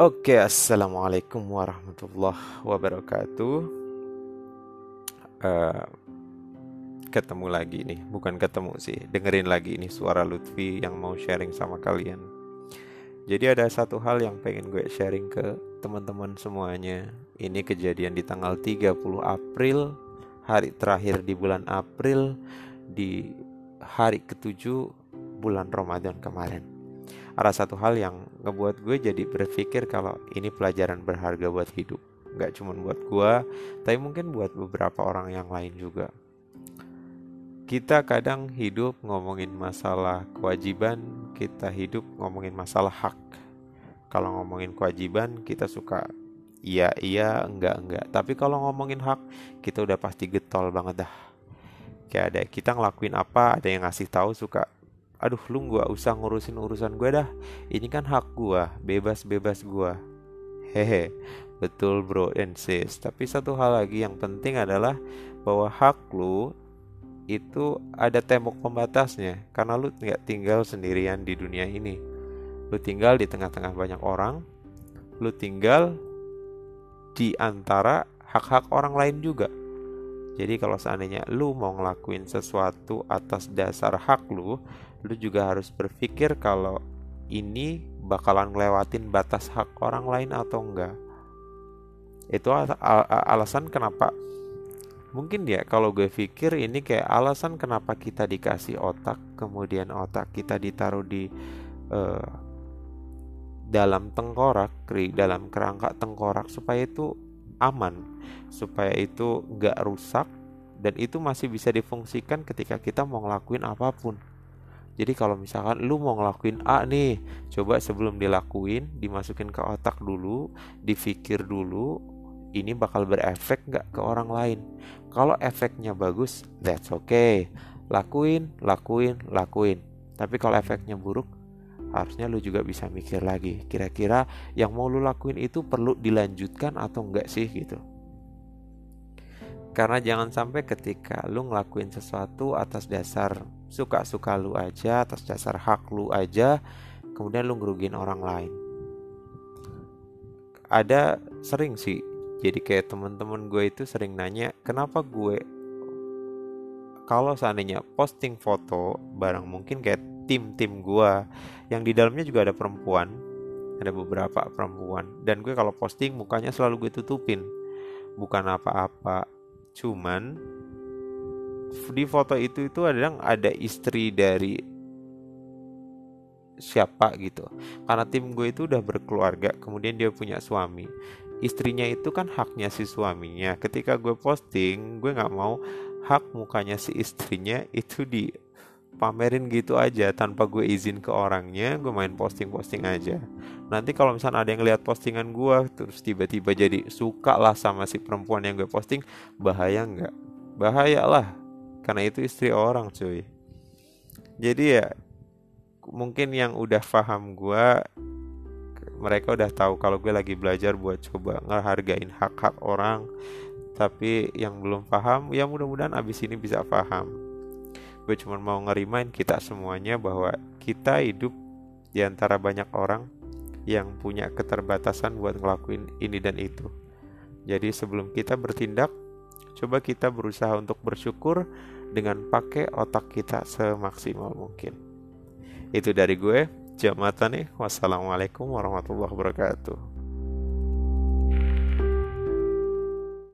Oke, assalamualaikum warahmatullahi wabarakatuh. Uh, ketemu lagi nih, bukan ketemu sih, dengerin lagi ini suara Lutfi yang mau sharing sama kalian. Jadi ada satu hal yang pengen gue sharing ke teman-teman semuanya. Ini kejadian di tanggal 30 April, hari terakhir di bulan April, di hari ketujuh bulan Ramadan kemarin. Ada satu hal yang ngebuat gue jadi berpikir kalau ini pelajaran berharga buat hidup. Gak cuma buat gue, tapi mungkin buat beberapa orang yang lain juga. Kita kadang hidup ngomongin masalah kewajiban, kita hidup ngomongin masalah hak. Kalau ngomongin kewajiban, kita suka iya iya, enggak enggak. Tapi kalau ngomongin hak, kita udah pasti getol banget dah. Kayak ada kita ngelakuin apa, ada yang ngasih tahu suka aduh lu gak usah ngurusin urusan gue dah. Ini kan hak gue bebas-bebas gue hehe betul bro and sis tapi satu hal lagi yang penting adalah bahwa hak lu itu ada tembok pembatasnya. Karena lu nggak tinggal sendirian di dunia ini. Lu tinggal di tengah-tengah banyak orang. Lu tinggal di antara hak-hak orang lain juga jadi kalau seandainya lu mau ngelakuin sesuatu atas dasar hak lu lu juga harus berpikir kalau ini bakalan ngelewatin batas hak orang lain atau enggak. Itu al al alasan kenapa? Mungkin ya kalau gue pikir ini kayak alasan kenapa kita dikasih otak kemudian otak kita ditaruh di uh, dalam tengkorak dalam kerangka tengkorak supaya itu aman supaya itu nggak rusak dan itu masih bisa difungsikan ketika kita mau ngelakuin apa pun jadi kalau misalkan lu mau ngelakuin A nih, coba sebelum dilakuin, dimasukin ke otak dulu, difikir dulu, ini bakal berefek nggak ke orang lain. Kalau efeknya bagus, that's okay. Lakuin, lakuin, lakuin. Tapi kalau efeknya buruk, harusnya lu juga bisa mikir lagi. Kira-kira yang mau lu lakuin itu perlu dilanjutkan atau enggak sih gitu. Karena jangan sampai ketika lu ngelakuin sesuatu atas dasar suka-suka lu aja atas dasar hak lu aja kemudian lu ngerugiin orang lain. Ada sering sih jadi kayak temen-temen gue itu sering nanya kenapa gue kalau seandainya posting foto barang mungkin kayak tim-tim gue yang di dalamnya juga ada perempuan ada beberapa perempuan dan gue kalau posting mukanya selalu gue tutupin. Bukan apa-apa cuman di foto itu itu ada ada istri dari siapa gitu. Karena tim gue itu udah berkeluarga kemudian dia punya suami. Istrinya itu kan haknya si suaminya. Ketika gue posting gue nggak mau hak mukanya si istrinya itu di pamerin gitu aja tanpa gue izin ke orangnya gue main posting-posting aja. Nanti kalau misalnya ada yang lihat postingan gue terus tiba-tiba jadi suka lah sama si perempuan yang gue posting bahaya nggak? Bahaya lah karena itu istri orang cuy. Jadi ya mungkin yang udah paham gue mereka udah tahu kalau gue lagi belajar buat coba ngehargain hak-hak orang. Tapi yang belum paham ya mudah-mudahan abis ini bisa paham gue cuma mau ngerimain kita semuanya bahwa kita hidup di antara banyak orang yang punya keterbatasan buat ngelakuin ini dan itu jadi sebelum kita bertindak Coba kita berusaha untuk bersyukur dengan pakai otak kita semaksimal mungkin. Itu dari gue, Jamatan nih. Wassalamualaikum warahmatullahi wabarakatuh.